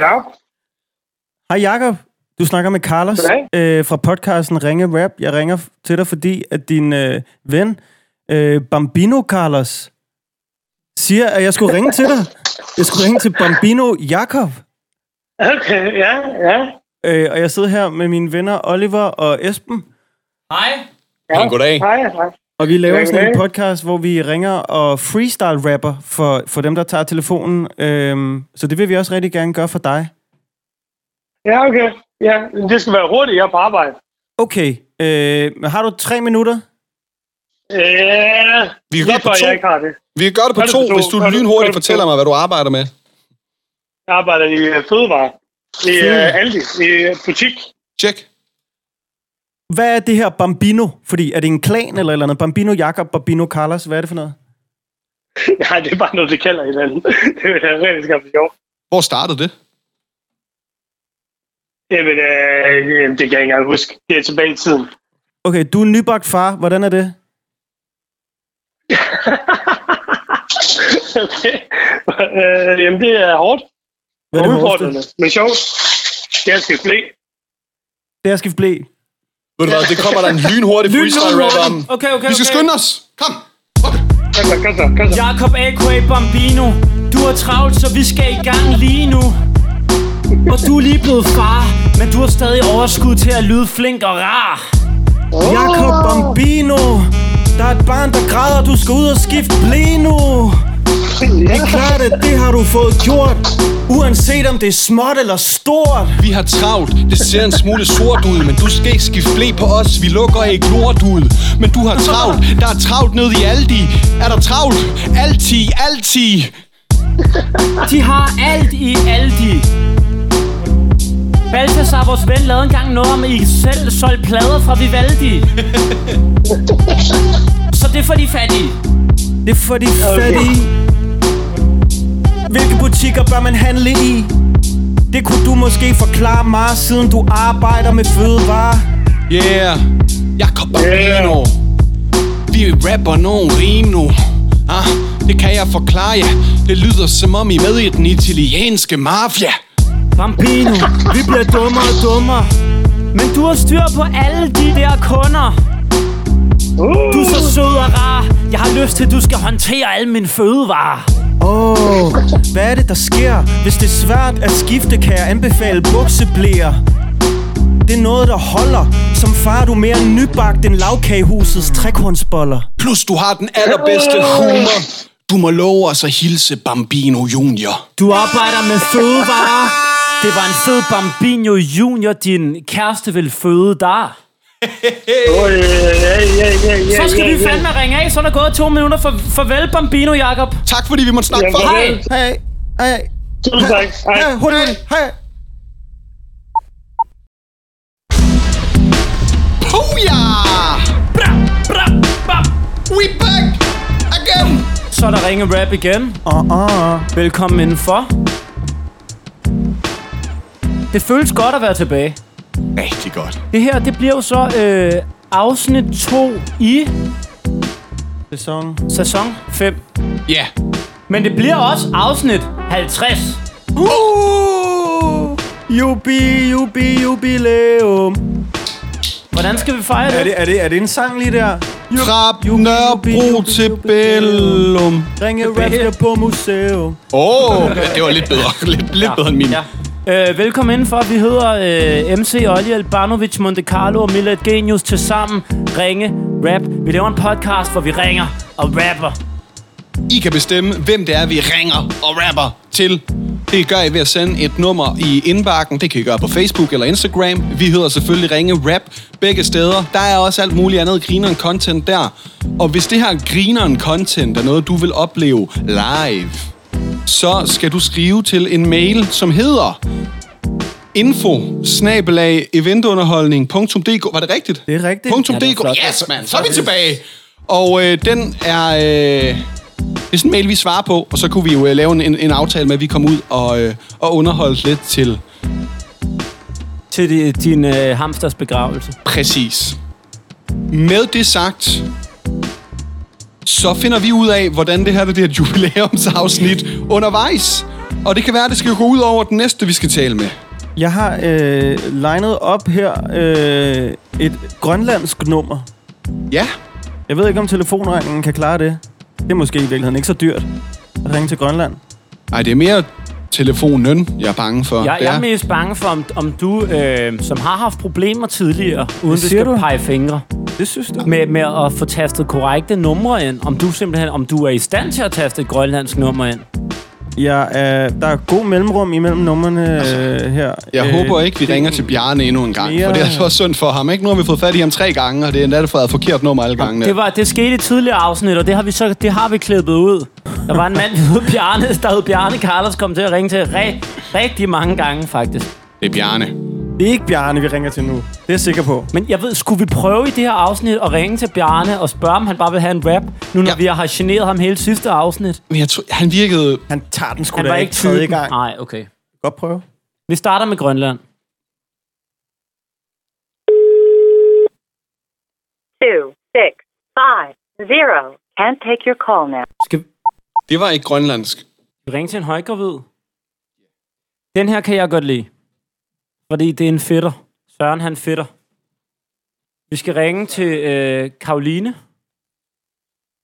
Ja. Hej Jakob, du snakker med Carlos øh, fra podcasten Ringe Rap. Jeg ringer til dig, fordi at din øh, ven, øh, Bambino Carlos, siger, at jeg skulle ringe til dig. Jeg skulle ringe til Bambino Jakob. Okay, ja, ja. Øh, og jeg sidder her med mine venner Oliver og Esben, Hej. ja. Ja, goddag. Hej, hej. Og vi laver sådan en podcast, hvor vi ringer og freestyle-rapper for, for dem, der tager telefonen. Øh, så det vil vi også rigtig gerne gøre for dig. Ja, okay. Ja, det skal være hurtigt, jeg er på arbejde. Okay, øh, men har du tre minutter? Ja, Vi kan lige godt på to. jeg ikke har det. Vi kan gøre det på Gør det to, på to. hvis du Gør det- lynhurtigt det på fortæller to. mig, hvad du arbejder med. Jeg arbejder i øh, fødevare. I uh, Aldi, i øh, butik. Tjek. Hvad er det her Bambino? Fordi er det en klan eller eller andet? Bambino Jakob, Bambino Carlos, hvad er det for noget? Nej, det er bare noget, det kalder hinanden. det er rigtig skabet sjovt. Hvor startede det? Jamen, øh, det kan jeg ikke engang huske. Det er tilbage i tiden. Okay, du er nybagt far. Hvordan er det? okay. øh, jamen, det er hårdt. Hvad er det. Men sjovt. Det er skal blæ. Det er at skifte blæ. Ved du hvad, det kommer der en lynhurtig freestyle rap om. Okay, okay, Vi skal okay. skynde os. Kom. Jakob A.K.A. Bambino. Du er travlt, så vi skal i gang lige nu. Og du er lige blevet far, men du har stadig overskud til at lyde flink og rar. Jakob Bambino! Der er et barn, der græder. Du skal ud og skifte blæ nu. Det er klart, at det har du fået gjort. Uanset om det er småt eller stort. Vi har travlt, det ser en smule sort ud Men du skal ikke skifte blæ på os, vi lukker ikke lort ud Men du har travlt, der er travlt nede i Aldi Er der travlt? Altid, altid De har alt i Aldi. Balthasar, vores ven, lavede engang noget om, at I selv solgte plader fra Vivaldi. Så det er for de fattige. Det er for de fattige. Hvilke butikker bør man handle i? Det kunne du måske forklare mig, siden du arbejder med fødevarer. Yeah, Jakob Bambino Vi rapper nogle rim nu ah, Det kan jeg forklare jer Det lyder som om I er med i den italienske mafia Bambino, vi bliver dummere og dummere. Men du har styr på alle de der kunder. Du er så sød og rar. Jeg har lyst til, at du skal håndtere alle mine fødevarer. Åh, oh, hvad er det, der sker? Hvis det er svært at skifte, kan jeg anbefale bukseblæer. Det er noget, der holder. Som far er du mere nybagt end lavkagehusets trekornsboller. Plus du har den allerbedste humor Du må love os at hilse Bambino Junior Du arbejder med fødevarer. Det var en fed Bambino Junior, din kæreste vil føde dig. Oh, Så skal vi fandme ringe af, så er der gået to minutter. For, farvel, Bambino Jakob. Tak fordi vi måtte snakke Ja, for. Hej. Hej, hej, Tusind tak. Hej. hurtigt, hej. Booyah! Bra, bra, bra. We back again! Så er der ringe rap igen. Uh, uh. Velkommen indenfor. Det føles godt at være tilbage. Rigtig godt. Det her, det bliver jo så øh, afsnit 2 i Sæson. sæson 5. Ja. Yeah. Men det bliver også afsnit 50. Uh! Jubi, jubi, jubilæum. Hvordan skal vi fejre Er det? det, er, det, er det en sang lige der? Fra Nørrebro til Bellum. Ringe rap skal på museum. Åh, oh, det var lidt bedre. Lidt, lidt bedre end min. Ja. Øh, velkommen indenfor. Vi hedder øh, MC Olje, Albanovic, Monte Carlo og Millet Genius til sammen. Ringe Rap. Vi laver en podcast, hvor vi ringer og rapper. I kan bestemme, hvem det er, vi ringer og rapper til. Det gør I ved at sende et nummer i indbakken. Det kan I gøre på Facebook eller Instagram. Vi hedder selvfølgelig Ringe Rap begge steder. Der er også alt muligt andet grineren content der. Og hvis det her grineren content er noget, du vil opleve live, så skal du skrive til en mail, som hedder info eventunderholdning.dk Var det rigtigt? Det er rigtigt. .dk. Ja, flot. Yes, man. Så er vi tilbage. Og øh, den er... Øh, det er sådan en mail, vi svarer på, og så kunne vi jo øh, lave en, en, aftale med, at vi kom ud og, øh, og underholdt lidt til Til di, din øh, hamsters begravelse. præcis. Med det sagt, så finder vi ud af, hvordan det her det er et jubilæumsafsnit undervejs. Og det kan være, at det skal gå ud over den næste, vi skal tale med. Jeg har øh, legnet op her øh, et grønlandsk nummer. Ja. Jeg ved ikke, om telefonregningen kan klare det. Det er måske i virkeligheden ikke så dyrt at ringe til Grønland. Nej, det er mere telefonen, jeg er bange for. Jeg, jeg er mest bange for, om, om du, øh, som har haft problemer tidligere, uden siger skal du? pege fingre, Det synes du? med, med at få tastet korrekte numre ind, om du simpelthen om du er i stand til at taste et grønlandsk nummer ind. Ja, øh, der er god mellemrum imellem numrene øh, her. Jeg øh, håber ikke, vi ringer til Bjarne endnu en gang, mere- for det er altså også synd for ham. Ikke? Nu har vi fået fat i ham tre gange, og det er endda fået et forkert nummer alle gangene. Det, var, det skete i tidligere afsnit, og det har vi så det har vi klippet ud. Der var en mand, der hed Bjarne, der hed Bjarne Carlos, kom til at ringe til ri- rigtig mange gange, faktisk. Det er Bjarne. Det er ikke Bjarne, vi ringer til nu. Det er jeg sikker på. Men jeg ved, skulle vi prøve i det her afsnit at ringe til Bjarne og spørge, om han bare vil have en rap, nu når Ja. vi har generet ham hele sidste afsnit? Men jeg tror, han virkede... Han tager den sgu Han da var ikke tredje gang. Nej, okay. Godt prøve. Vi starter med Grønland. two six five zero. Can't take your call now. Skal Det var ikke grønlandsk. vi ringe til en højgravid? Den her kan jeg godt lide. Fordi det er en fætter. Søren, han fætter. Vi skal ringe til øh, Karoline.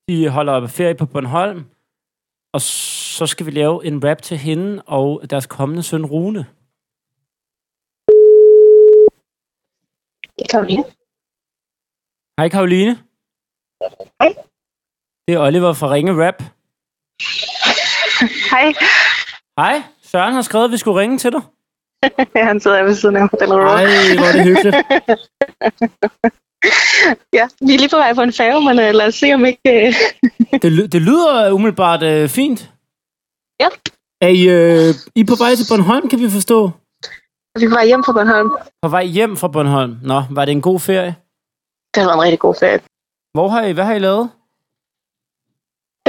De holder ferie på Bornholm. Og så skal vi lave en rap til hende og deres kommende søn Rune. Det kan vi. Hej Karoline. Hej. Det er Oliver fra Ringe Rap. Hej. Hej. Søren har skrevet, at vi skulle ringe til dig. Han sidder ved siden af mig. Den Ej, hvor er det hyggeligt. Ja, vi er lige på vej på en færge, men uh, lad os se om ikke... Uh... Det, det lyder umiddelbart øh, fint. Ja. Er I, øh, I er på vej til Bornholm, kan vi forstå? Vi er på vej hjem fra Bornholm. På vej hjem fra Bornholm. Nå, var det en god ferie? Det været en rigtig god ferie. Hvor har I, hvad har I lavet?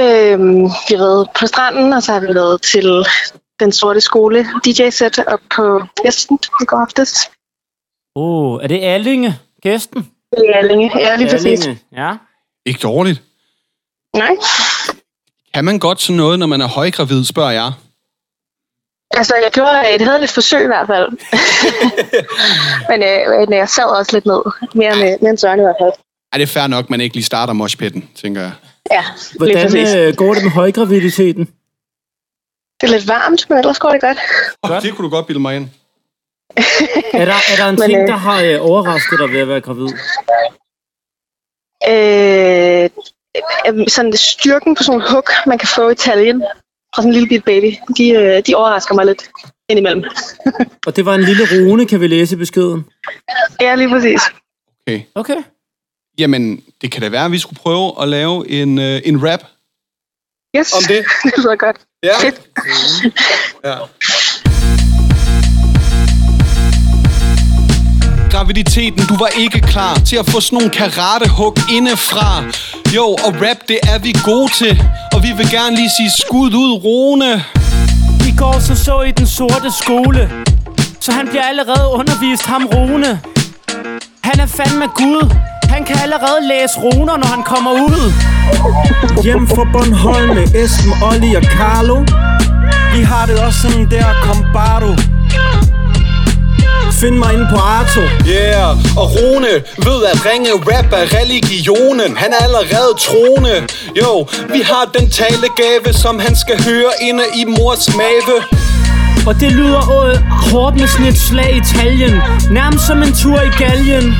Øhm, vi har været på stranden, og så har vi været til den sorte skole DJ-sæt op på Vesten i går aftes. Åh, oh, er det Allinge, gæsten? Det er længe. Ja, lige præcis. Allinge, ja. Ikke dårligt. Nej. Kan man godt sådan noget, når man er højgravid, spørger jeg. Altså, jeg gjorde et hederligt forsøg i hvert fald. men, øh, men jeg sad også lidt ned. Mere med, mere end Søren i hvert fald. Er det fair nok, man ikke lige starter moshpitten, tænker jeg. Ja, lige Hvordan præcis. øh, går det med højgraviditeten? Det er lidt varmt, men ellers går det godt. Oh, det kunne du godt bilde mig ind. Er der, er der en Men, ting, øh, der har øh, overrasket dig ved at være gravid? Øh, sådan styrken på sådan en hook, man kan få i taljen fra sådan en lille bit baby, de, øh, de overrasker mig lidt indimellem. Og det var en lille rune, kan vi læse i beskeden. Ja, lige præcis. Okay. Okay. Jamen, det kan da være, at vi skulle prøve at lave en, øh, en rap Yes, om det. det lyder godt. Ja. Fedt. ja. Graviditeten, du var ikke klar til at få sådan nogle karatehug indefra. Jo, og rap, det er vi gode til. Og vi vil gerne lige sige skud ud, Rune. I går så så I den sorte skole. Så han bliver allerede undervist, ham Rune. Han er fandme Gud. Han kan allerede læse runer, når han kommer ud. Hjem fra Bornholm med Esben, Olli og Carlo. Vi har det også sådan der, kom bare. Find mig inde på Arto. Yeah, og Rune ved at ringe rap er religionen Han er allerede troende Jo, vi har den talegave, som han skal høre inde i mors mave Og det lyder øh, hårdt med sådan et slag i taljen. Nærmest som en tur i galgen.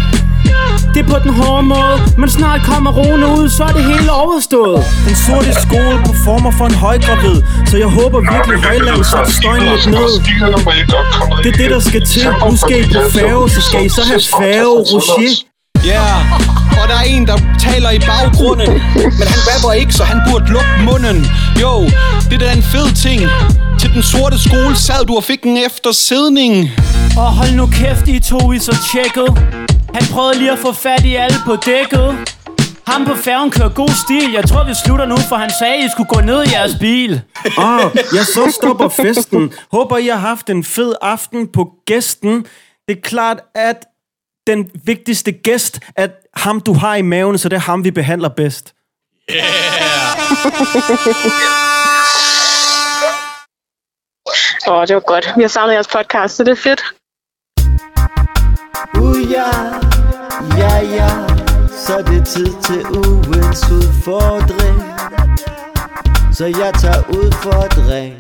Det er på den hårde måde, men snart kommer Rune ud, så er det hele overstået. Den sorte skole performer for en højgravid, så jeg håber virkelig højland satte støjen lidt ned. Det er det, der skal til. Nu skal I på færge, så skal I så have færge, Roger. Ja, yeah. og der er en, der taler i baggrunden Men han rapper ikke, så han burde lukke munden Jo, det er da en fed ting Til den sorte skole sad du og fik en eftersidning Og hold nu kæft, I to I så tjekket. Han prøvede lige at få fat i alle på dækket. Ham på færgen kører god stil. Jeg tror, vi slutter nu, for han sagde, I skulle gå ned i jeres bil. Ah, ja, så stopper festen. Håber, I har haft en fed aften på gæsten. Det er klart, at den vigtigste gæst er ham, du har i maven, så det er ham, vi behandler bedst. Åh, oh, det var godt. Vi har savnet jeres podcast, så det er fedt. Uh, ja, ja, ja, så det er tid til ugens udfordring. Så jeg tager udfordring.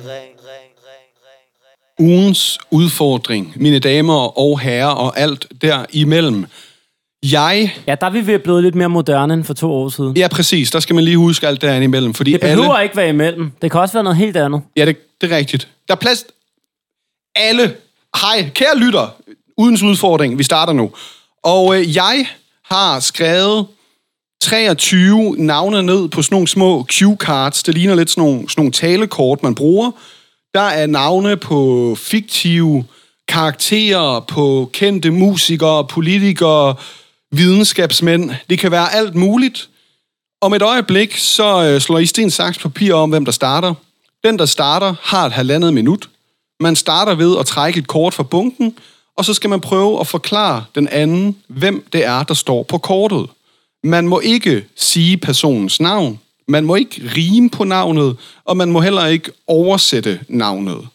Ugens udfordring, mine damer og herrer og alt derimellem. Jeg... Ja, der er vi ved blive lidt mere moderne end for to år siden. Ja, præcis. Der skal man lige huske alt derinde imellem. Fordi Det behøver alle, ikke være imellem. Det kan også være noget helt andet. Ja, det, det er rigtigt. Der er plads... Alle... Hej, kære lytter. Udens udfordring. Vi starter nu. Og øh, jeg har skrevet 23 navne ned på sådan nogle små cue-cards. Det ligner lidt sådan nogle, sådan nogle talekort, man bruger. Der er navne på fiktive karakterer, på kendte musikere, politikere, videnskabsmænd. Det kan være alt muligt. Om et øjeblik, så øh, slår I sten, saks, papir om, hvem der starter. Den, der starter, har et halvandet minut. Man starter ved at trække et kort fra bunken, og så skal man prøve at forklare den anden, hvem det er, der står på kortet. Man må ikke sige personens navn, man må ikke rime på navnet, og man må heller ikke oversætte navnet.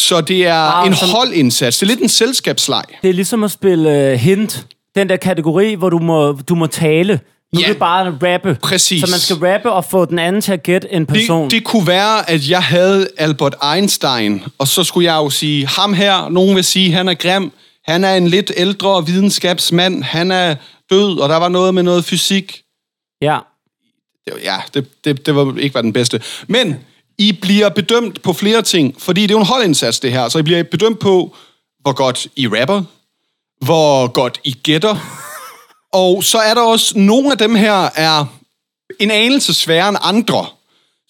Så det er Ah, en som- holdindsats. Det er lidt en selskabsleg. Det er ligesom at spille uh, hint. Den der kategori, hvor du må, du må tale. Nu Ja. er det bare rappe. Præcis. Så man skal rappe og få den anden til at gætte en person. Det, det kunne være, at jeg havde Albert Einstein, og så skulle jeg jo sige, ham her, nogen vil sige, han er grim, han er en lidt ældre videnskabsmand, han er død, og der var noget med noget fysik. Ja. Ja, det, det, det var ikke var den bedste. Men I bliver bedømt på flere ting, fordi det er jo en holdindsats, det her. Så I bliver bedømt på, hvor godt I rapper, hvor godt I gætter, og så er der også, nogle af dem her er en anelse sværere end andre.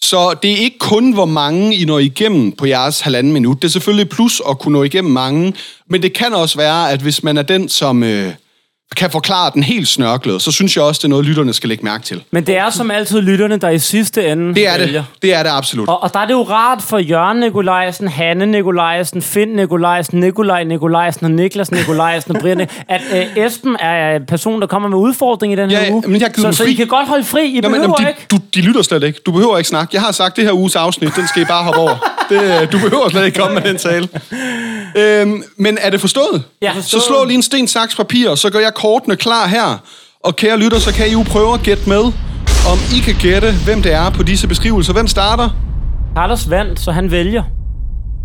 Så det er ikke kun, hvor mange I når igennem på jeres halvanden minut. Det er selvfølgelig plus at kunne nå igennem mange, men det kan også være, at hvis man er den, som øh, kan forklare den helt snørklet, så synes jeg også, det er noget, lytterne skal lægge mærke til. Men det er som altid lytterne, der i sidste ende Det er vælger. det. Det er det absolut. Og, og der er det jo rart for Jørgen Nikolajsen, Hanne Nikolajsen, Finn Nikolajsen, Nikolaj Nikolajsen og Niklas Nikolajsen og Brian, at øh, Esben er personen, der kommer med udfordring i den Ja, her uge. men jeg så, så. I kan godt holde fri. I Nå, men, behøver ikke. de, du, de lytter slet ikke. Du behøver ikke snakke. Jeg har sagt, det her uges afsnit, den skal I bare hoppe over. Det, øh, du behøver slet ikke komme med den tale. Øhm, men er det forstået? Ja, forstået. Så slå lige en sten, saks, papir, så gør jeg kortene klar her. Og kære lytter, så kan I jo prøve at gætte med, om I kan gætte, hvem det er på disse beskrivelser. Hvem starter? Carlos vandt, så han vælger.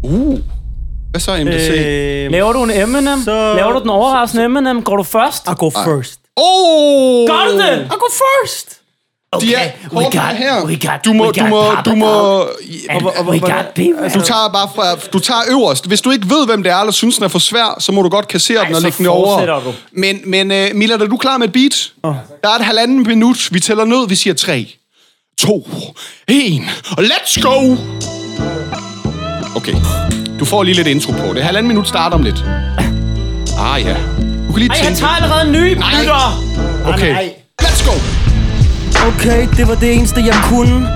Uh. Hvad så, MDC? Øh... Laver du en Eminem? så- Laver du den overraskende Eminem? Går du først? I go first. Oh! Gør du det? I go first. De er we got- her. we got- du må, we du må, Papa du må, And we got people. Du tager bare fra, du tager øverst. Hvis du ikke ved, hvem det er, eller synes, den er for svær, så må du godt kassere den og lægge den over. du. Men, men uh, Mila, er du klar med et beat? Oh. Der er et halvanden minut. Vi tæller ned. Vi siger 3, 2, 1, og let's go! Okay. Du får lige lidt intro på det. Halvanden minut starter om lidt. Ah ja. Du kan lige Ej, tænke. han tager allerede en ny. Okay. nej. Let's go! Okay, det var det eneste, jeg kunne.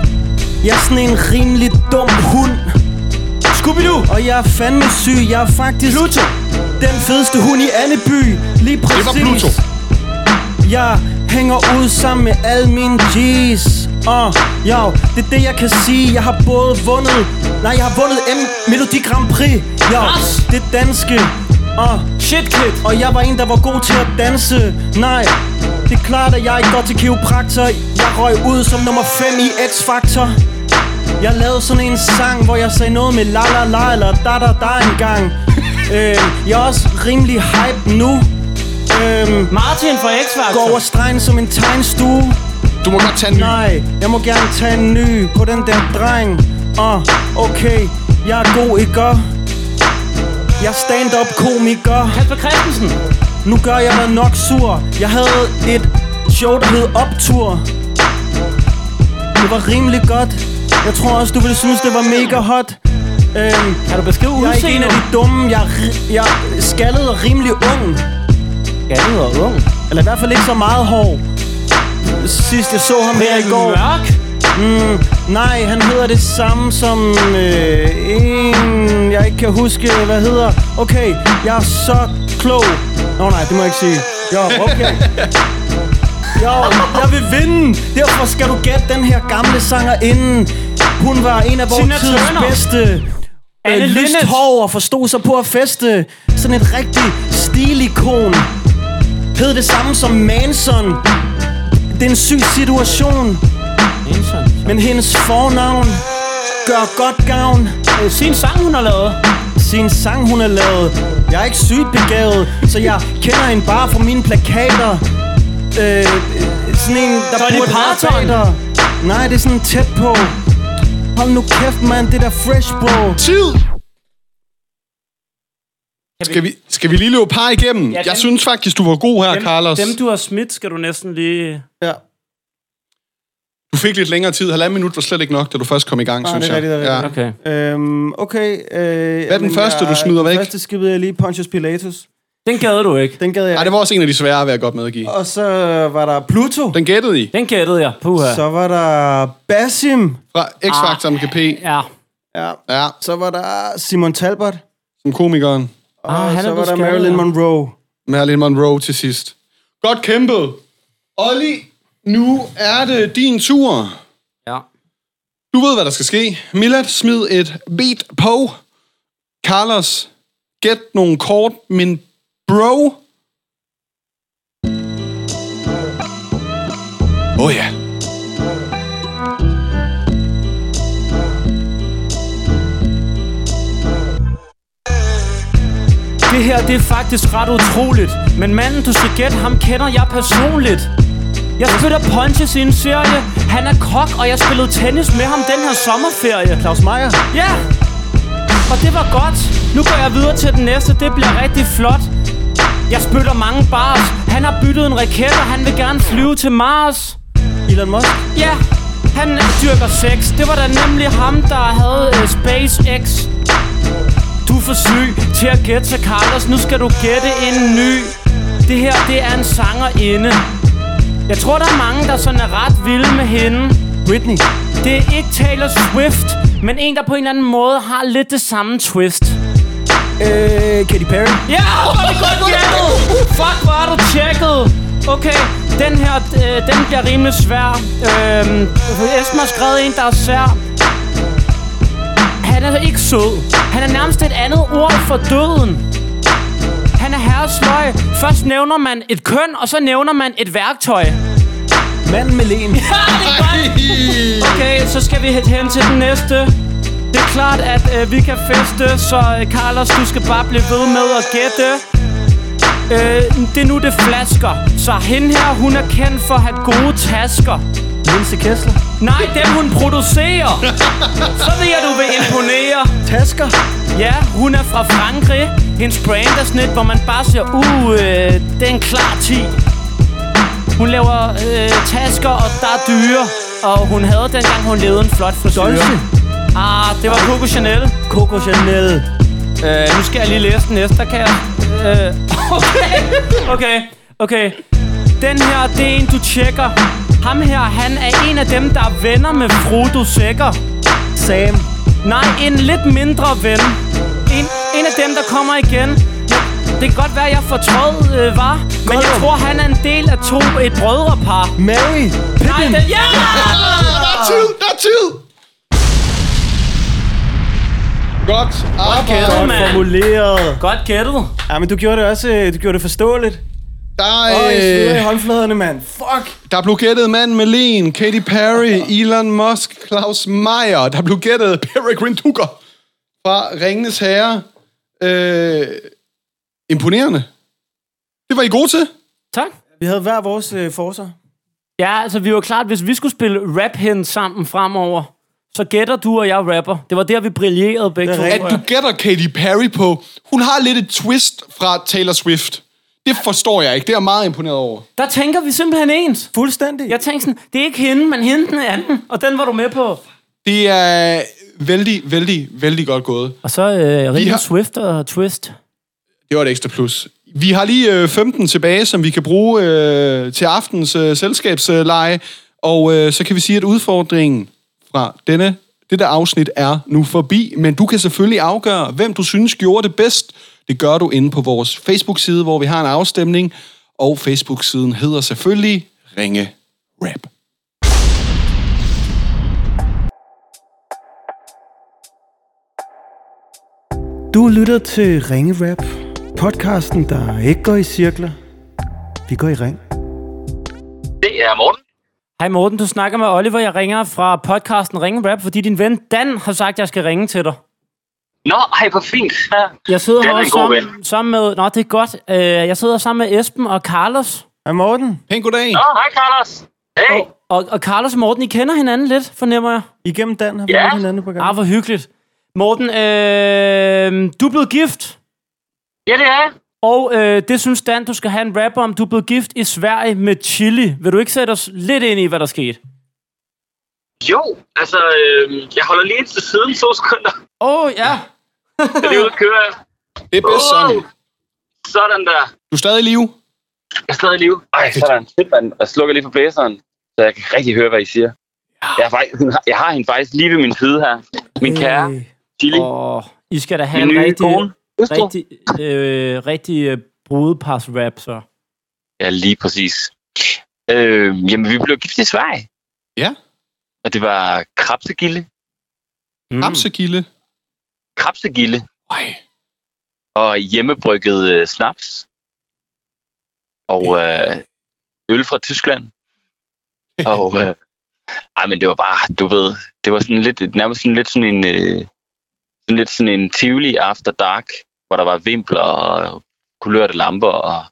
Jeg er sådan en rimelig dum hund. Scooby-Doo. Og jeg er fandme syg. Jeg er faktisk Pluto. den fedeste hund i Anneby. Lige præcis. Det var Pluto. Jeg hænger ud sammen med alle mine G's. Og jo, det er det, jeg kan sige. Jeg har både vundet... Nej, jeg har vundet M Melodi Grand Prix. Jo, det danske. Og Shit, kid. og jeg var en, der var god til at danse. Nej, det er klart, at jeg ikke. Går til kiropraktor. Jeg røg ud som nummer 5 i X-Factor. Jeg lavede sådan en sang, hvor jeg sagde noget med la la la eller da da da engang. Øh, Jeg er også rimelig hype nu. Øh, Martin fra X-Factor. Går over stregen som en tegnstue. Du må godt tage en ny. Nej, jeg må gerne tage en ny på den der dreng. Og okay, jeg er god, ikke? Jeg er stand-up komiker. Kasper Christensen. Nu gør jeg dig nok sur. Jeg havde et show, der hed Optur. Det var rimelig godt. Jeg tror også, du ville synes, det var mega hot. Øhm, Kan du beskrive Jeg er ikke en af de dumme. Jeg, er jeg er skaldet og rimelig ung. Skaldet og ung. Eller i hvert fald ikke så meget hår. Sidst jeg så ham her i går Mørk. Mm, Nej, han hedder det samme som øh, en Jeg ikke kan huske, hvad hedder Okay, jeg er så klog Nå nej, det må jeg ikke sige Jo, okay Jo, jeg vil vinde Derfor skal du gætte den her gamle sangerinde Hun var en af Tina vores tids Turner. bedste øh, lyst hår og forstod sig på at feste. Sådan et rigtig stilikon. Hed det samme som Manson. Det er en syg situation. Men hendes fornavn gør godt gavn. Øh, Sin sang, hun har lavet. Sin sang, hun har lavet. Jeg er ikke sygt begavet, så jeg kender hende bare fra mine plakater. Øh, sådan en, der Dolly burde dig. Nej, det er sådan tæt på. Hold nu kæft, mand. Det der fresh, bro. Tid! Skal vi, skal vi lige løbe par igennem? Ja, Jeg dem- synes faktisk, du var god her, Carlos. dem, du har smidt, skal du næsten lige... Ja. Du fik lidt længere tid. Halvanden minut var slet ikke nok, da du først kom i gang, Nej, synes det er jeg. rigtigt, det er. Okay. Øhm, okay. Øh, Hvad er den første, du smider væk? Den første skibede jeg lige Pontius Pilatus. Den gad du ikke. Den gad jeg. Ej, det var også en af de svære, vil jeg godt medgive. Og så var der Pluto. Den gættede I Den gættede jeg. Puha. Så var der Basim. fra X-Factor med KP. Ja. Ja. Ja, Så var der Simon Talbot. som komikeren. Og Ah, han er så var der Marilyn. Monroe. Marilyn Monroe til sidst. Godt kæmpet. Olli, nu er det din tur. Ja. Du ved, hvad der skal ske. Milad, smid et beat på. Carlos, gæt nogle kort, men bro... Åh oh, ja. Det her, det er faktisk ret utroligt. Men manden, du skal gætte, ham kender jeg personligt. Jeg spiller punches i en serie. Han er kok, og jeg spillede tennis med ham den her sommerferie. Claus Meier. Ja! Og det var godt. Nu går jeg videre til den næste. Det bliver rigtig flot. Jeg spytter mange bars. Han har byttet en raket, og han vil gerne flyve til Mars. Elon Musk. Ja, han dyrker sex. Det var da nemlig ham, der havde uh, SpaceX. Du er for syg til at gætte til Carlos. Nu skal du gætte en ny. Det her, det er en sangerinde. Jeg tror, der er mange, der sådan er ret vilde med hende. Britney. Det er ikke Taylor Swift, men en, der på en eller anden måde har lidt det samme twist. Øh, Katy Perry. Ja, hvor er godt gættet! Fuck, hvor er du tjekket! Okay, den her, øh, den bliver rimelig svær. Øhm, Esben har skrevet en, der er svær. Han er ikke sød. Han er nærmest et andet ord for døden. Han er herresløj. Først nævner man et køn, og så nævner man et værktøj. Manden med len. Okay, så skal vi hen til den næste. Det er klart, at øh, vi kan feste, så øh, Carlos, du skal bare blive ved med at gætte. Øh, det er nu, det flasker. Så hende her, hun er kendt for at have gode tasker. Linse Kessler. Nej, dem hun producerer. Så ved jeg, du vil imponere. Tasker. Ja, hun er fra Frankrig. Hendes brand er et, hvor man bare siger, uh, øh, det er en klar 10. Hun laver øh, tasker, og der er dyre. Og hun havde dengang, hun levede en flot frisyr. Dolce. Ah, det var Coco Chanel. Coco Chanel. Øh, nu skal jeg lige læse den næste, der kan jeg... Øh, okay, okay, okay. Den her, det er en, du tjekker. Ham her, han er en af dem, der er venner med Frodo Sækker. Sam. Nej, en lidt mindre ven. En, en af dem, der kommer igen. Det kan godt være, jeg fortrød øh, var, men jeg tror, han er en del af to et brødrepar. Mary. Nej, den, ja! Der er tid! Der er tid! Godt arbejde. gættet, mand. Formuleret. Godt gættet. Ja, men du gjorde det også øh, du gjorde det forståeligt. Der, sveder i øh, håndfladerne, mand. Fuck. der blev gættet mand med Len, Katy Perry, Elon Musk, Claus Meier. Der blev gættet Peregrine Duger fra Ringenes Herre. Øh, imponerende. Det var I gode til. Tak. Vi havde hver vores øh, forser. Ja, altså vi var klart, hvis vi skulle spille rap hen sammen fremover, så gætter du og jeg rapper. Det var der, vi brillerede begge Det to. er. At du gætter Katy Perry på, hun har lidt et twist fra Taylor Swift. Det forstår jeg ikke. Det er jeg meget imponeret over. Der tænker vi simpelthen ens. Fuldstændig. Jeg tænkte sådan, det er ikke hende, men hende den anden. Og den var du med på. Det er vældig, vældig, vældig godt gået. Og så øh, Rita har- Swift og Twist. Det var et ekstra plus. Vi har lige øh, 15 tilbage, som vi kan bruge øh, til aftens øh, selskabsleje. Og øh, så kan vi sige, at udfordringen fra denne, dette afsnit er nu forbi. Men du kan selvfølgelig afgøre, hvem du synes gjorde det bedst. Det gør du inde på vores Facebook-side, hvor vi har en afstemning. Og Facebook-siden hedder selvfølgelig Ringe Rap. Du lytter til Ringe Rap, podcasten, der ikke går i cirkler. Vi går i ring. Det er Morten. Hej Morten, du snakker med Oliver. Jeg ringer fra podcasten Ringe Rap, fordi din ven Dan har sagt, at jeg skal ringe til dig. Nå, hej, hvor fint. Ja. Jeg sidder er her god sammen, sammen med... Nå, det er godt. Øh, jeg sidder sammen med Esben og Carlos. Hej Morten. Pæn goddag. Nå, hej, Carlos. Hey. Og, og, og Carlos og Morten, I kender hinanden lidt, fornemmer jeg. Igennem Dan har vi Ja. hinanden på gang. Ah, hvor hyggeligt. Morten, øh, du er blevet gift, Ja, det er og øh, det synes Dan, du skal have en rap om. Du er blevet gift i Sverige med Chili. Vil du ikke sætte os lidt ind i, hvad der skete? Jo, altså, øh, jeg holder lige ind til siden to sekunder. Åh, oh, ja. Jeg er lige ude at køre. Det er bedst sådan. Wow. Sådan der. Du er stadig i live. Jeg er stadig i live. Ej, sådan. Fedt, mand. Jeg slukker lige for blæseren, så jeg kan rigtig høre, hvad I siger. Jeg, har, faktisk, jeg har hende faktisk lige ved min side her. Min kære, Øh, Chili. Og I skal da have Min en rigtig, kone. Rigtig, øh, rigtig øh, brudepars-rap, så. Ja, lige præcis. Øh, jamen, vi blev gift i Sverige. Ja. Og det var krabsegilde. Mm. Rapsegilde. Krabsegilde Ej. og hjemmebrygget øh, snaps. Og øh, øl fra Tyskland. og øh, ej, men det var bare, du ved, det var sådan lidt, nærmest sådan lidt sådan en, øh, sådan lidt sådan en Tivoli After Dark, hvor der var vimpler og kulørte lamper og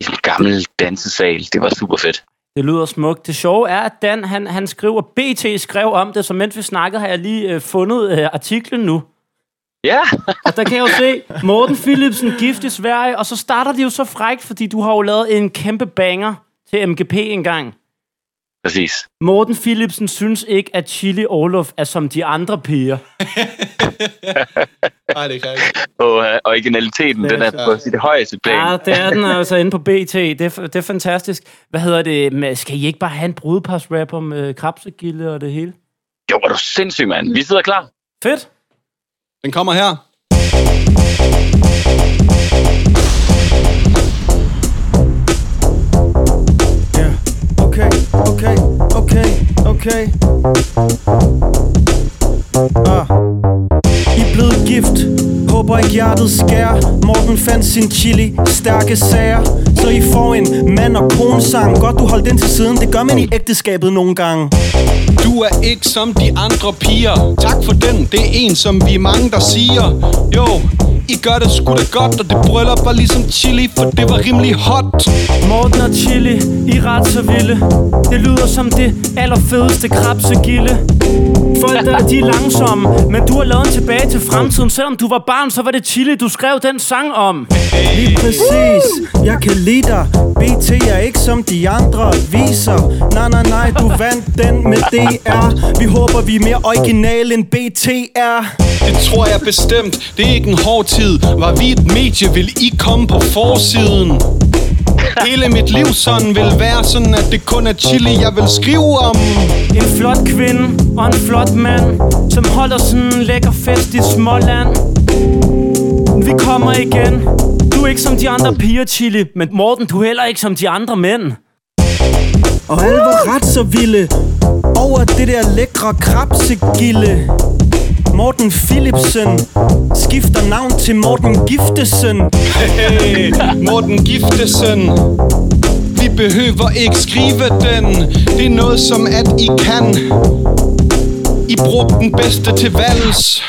en gammel dansesal. Det var super fedt. Det lyder smukt. Det sjove er, at Dan, han, han skriver, BT skrev om det, så mens vi snakkede, har jeg lige øh, fundet øh, artiklen nu. Ja, Og der kan jeg jo se, Morten Philipsen gift i Sverige, og så starter de jo så frækt, fordi du har jo lavet en kæmpe banger til MGP engang. præcis. Morten Philipsen synes ikke, at Chili Olof er som de andre piger. Nej, det kan jeg ikke. Og øh, originaliteten, den er på sit højeste plan. Ja, det er den altså inde på BT. Det er, det er fantastisk. Hvad hedder det? Men Skal I ikke bare have en brudepars-rap om øh, krabsegilde og det hele? Jo, var du sindssyg, mand. Vi sidder klar. Fedt. Den kommer her. Ja. Okay, okay, okay, okay. Ah. I er blevet gift Håber ikke hjertet skær Morten fandt sin chili Stærke sager Så I får en mand og konesang Godt du holdt den til siden Det gør man i ægteskabet nogle gange du er ikke som de andre piger. Tak for den, det er en, som vi er mange, der siger. Jo, I gør det sgu da godt, og det bryllup var ligesom chili, for det var rimelig hot. Morten og Chili, I er ret så vilde. Det lyder som det allerfedeste krabsegilde. Folk der, de er langsomme, men du har lavet en tilbage til fremtiden. Selvom du var barn, så var det Chili, du skrev den sang om. Lige præcis Jeg kan lide dig BT er ikke som de andre viser Nej, nej, nej, du vandt den med DR Vi håber, vi er mere original end BTR Det tror jeg bestemt, det er ikke en hård tid. Var vi et medie, vil I komme på forsiden. Hele mit liv sådan vil være sådan, at det kun er chili, jeg vil skrive om. En flot kvinde og en flot mand, som holder sådan en lækker fest i Småland. Vi kommer igen. Du er ikke som de andre piger, Chili, men Morten, du er heller ikke som de andre mænd. Og alle var ret så vilde Over det der lækre krabsegilde Morten Philipsen Skifter navn til Morten Giftesen Hey, Morten Giftesen. Vi behøver ikke skrive den. Det er noget som at I kan. I brugte den bedste til vals.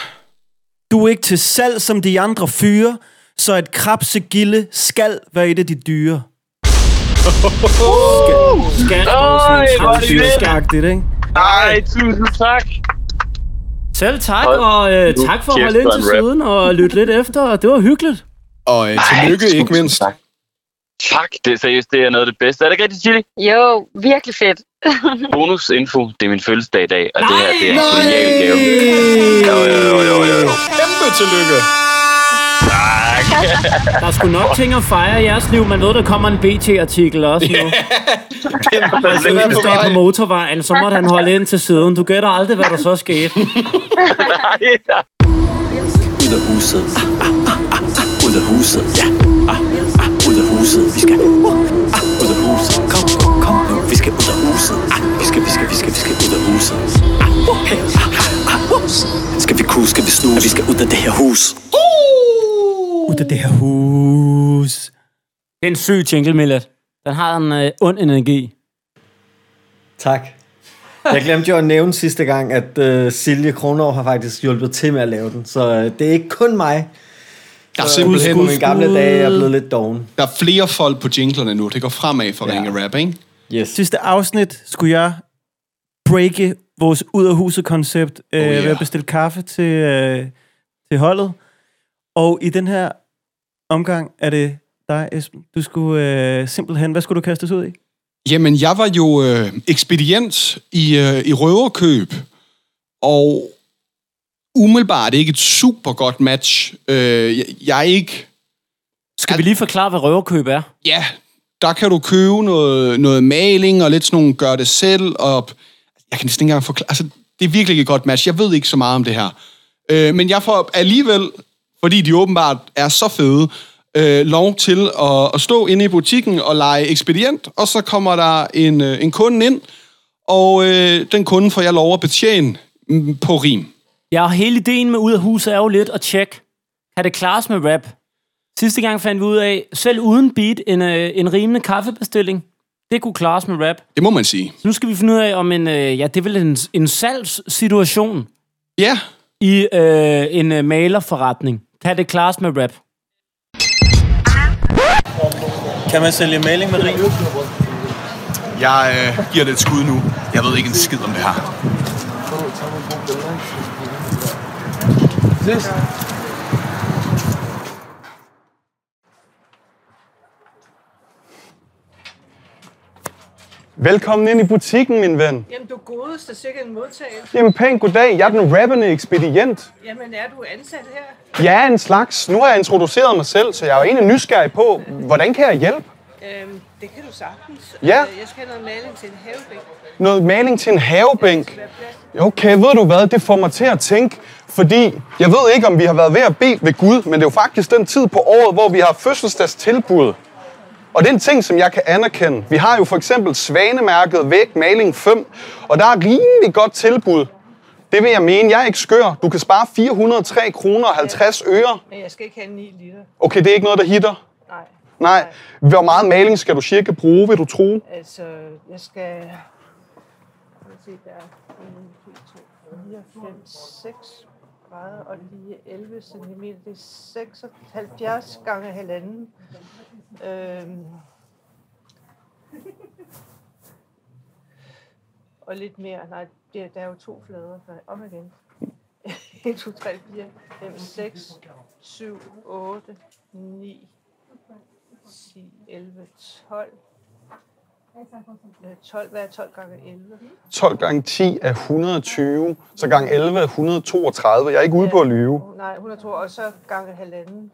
Du er ikke til salg som de andre fyre Så et krabsegilde skal være et af de dyre Skal Øj, hvor er det ikke? Ej, tusind tak. Selv tak, og øh, tak for at holde ind til siden og lytte lidt efter. Det var hyggeligt. Og øh, tillykke Ej, ikke mindst. Tak. tak. Det er seriøst, det er noget af det bedste. Er det ikke rigtigt, Chili? Jo, virkelig fedt. Bonusinfo, det er min fødselsdag i dag, og det her, det er en genial gave. Jo, jo, jo, jo, jo. Kæmpe tillykke. Der er sgu nok ting at fejre i jeres liv. Man ved, der kommer en BT-artikel også nu. Den er på Fødselsdag på vej. motorvejen, så måtte han holde ind til siden. Du gætter aldrig, hvad der så skete. Nej, Ud af huset. Ah, ah, ah, ah. Ud af huset. Ja. Ah, ah. Ud af huset. Vi skal. Det her hus. Det er en syg jingle, Millet. Den har en øh, ond energi. Tak. Jeg glemte jo at nævne sidste gang, at uh, Silje Kronov har faktisk hjulpet til med at lave den. Så uh, det er ikke kun mig. Der er Så simpelthen på mine gamle dage er jeg blevet lidt doven. der er flere folk på jinglerne nu. Det går fremad for ja. Ringe Rap, ikke? Yes. Sidste afsnit skulle jeg breake vores ud af huset koncept øh, Oh, yeah. ved at bestille kaffe til, øh, til holdet. Og i den her omgang er det dig, Esben. Du skulle øh, simpelthen... Hvad skulle du kastes ud i? Jamen, jeg var jo øh, ekspedient i, øh, i røverkøb, og umiddelbart ikke et super godt match. Øh, jeg, jeg er ikke... Skal vi lige forklare, hvad røverkøb er? Ja, der kan du købe noget, noget maling og lidt sådan nogle gør det selv, og jeg kan næsten ikke engang forklare... Altså, det er virkelig ikke et godt match. Jeg ved ikke så meget om det her. Øh, men jeg får alligevel, fordi de åbenbart er så fede, øh, lov til at, at stå inde i butikken og lege ekspedient, og så kommer der en, øh, en kunde ind, og øh, den kunde får jeg lov at betjene mm, på rim. Ja, og hele ideen med ud af huset er jo lidt at tjekke, kan det klares med rap? Sidste gang fandt vi ud af, selv uden beat, en, øh, en rimelig kaffebestilling. Det kunne klares med rap. Det må man sige. Så nu skal vi finde ud af, om en, øh, ja, det er vel en, en salgssituation Ja, i øh, en øh, malerforretning. Kan det klares med rap? Kan man sælge maling med rim? Jeg øh, giver det et skud nu. Jeg ved ikke en skid om det her. Velkommen ind i butikken, min ven. Jamen, du godeste, sikkert en modtagelse. Jamen, pænt goddag. Jeg er den rappende ekspedient. Jamen, er du ansat her? Er en slags. Nu har jeg introduceret mig selv, så jeg er jo egentlig nysgerrig på, hvordan kan jeg hjælpe? Øhm, det kan du sagtens. Ja. Øh, Jeg skal have noget maling til en havebæk. Noget maling til en havebænk. Okay, ved du hvad? Det får mig til at tænke, fordi jeg ved ikke, om vi har været ved at bede ved Gud, men det er jo faktisk den tid på året, hvor vi har fødselsdagstilbud. Og det er en ting, som jeg kan anerkende. Vi har jo for eksempel Svanemærket Væk Maling 5, og der er rimelig godt tilbud. Det vil jeg mene. Jeg er ikke skør. Du kan spare 403 kroner og 50 øre. Men jeg skal ikke have 9 liter. Okay, det er ikke noget, der hitter. Nej. Nej. Hvor meget maling skal du cirka bruge, vil du tro? Altså, jeg skal... Os se, der er 1, 2, 3, 4, 5, 6 grader, og er 11 cm. Det er 76 gange halvanden. Øhm. Og lidt mere. Nej, det, der er jo to flader. Om igen. 1, 2, 3, 4, 5, 6, 7, 8, 9, 10, 11, 12. Øh, 12, hvad er 12 gange 11? 12 gange 10 er 120, så gange 11 er 132. Jeg er ikke ude på at lyve. Nej, 102, og så gange halvanden.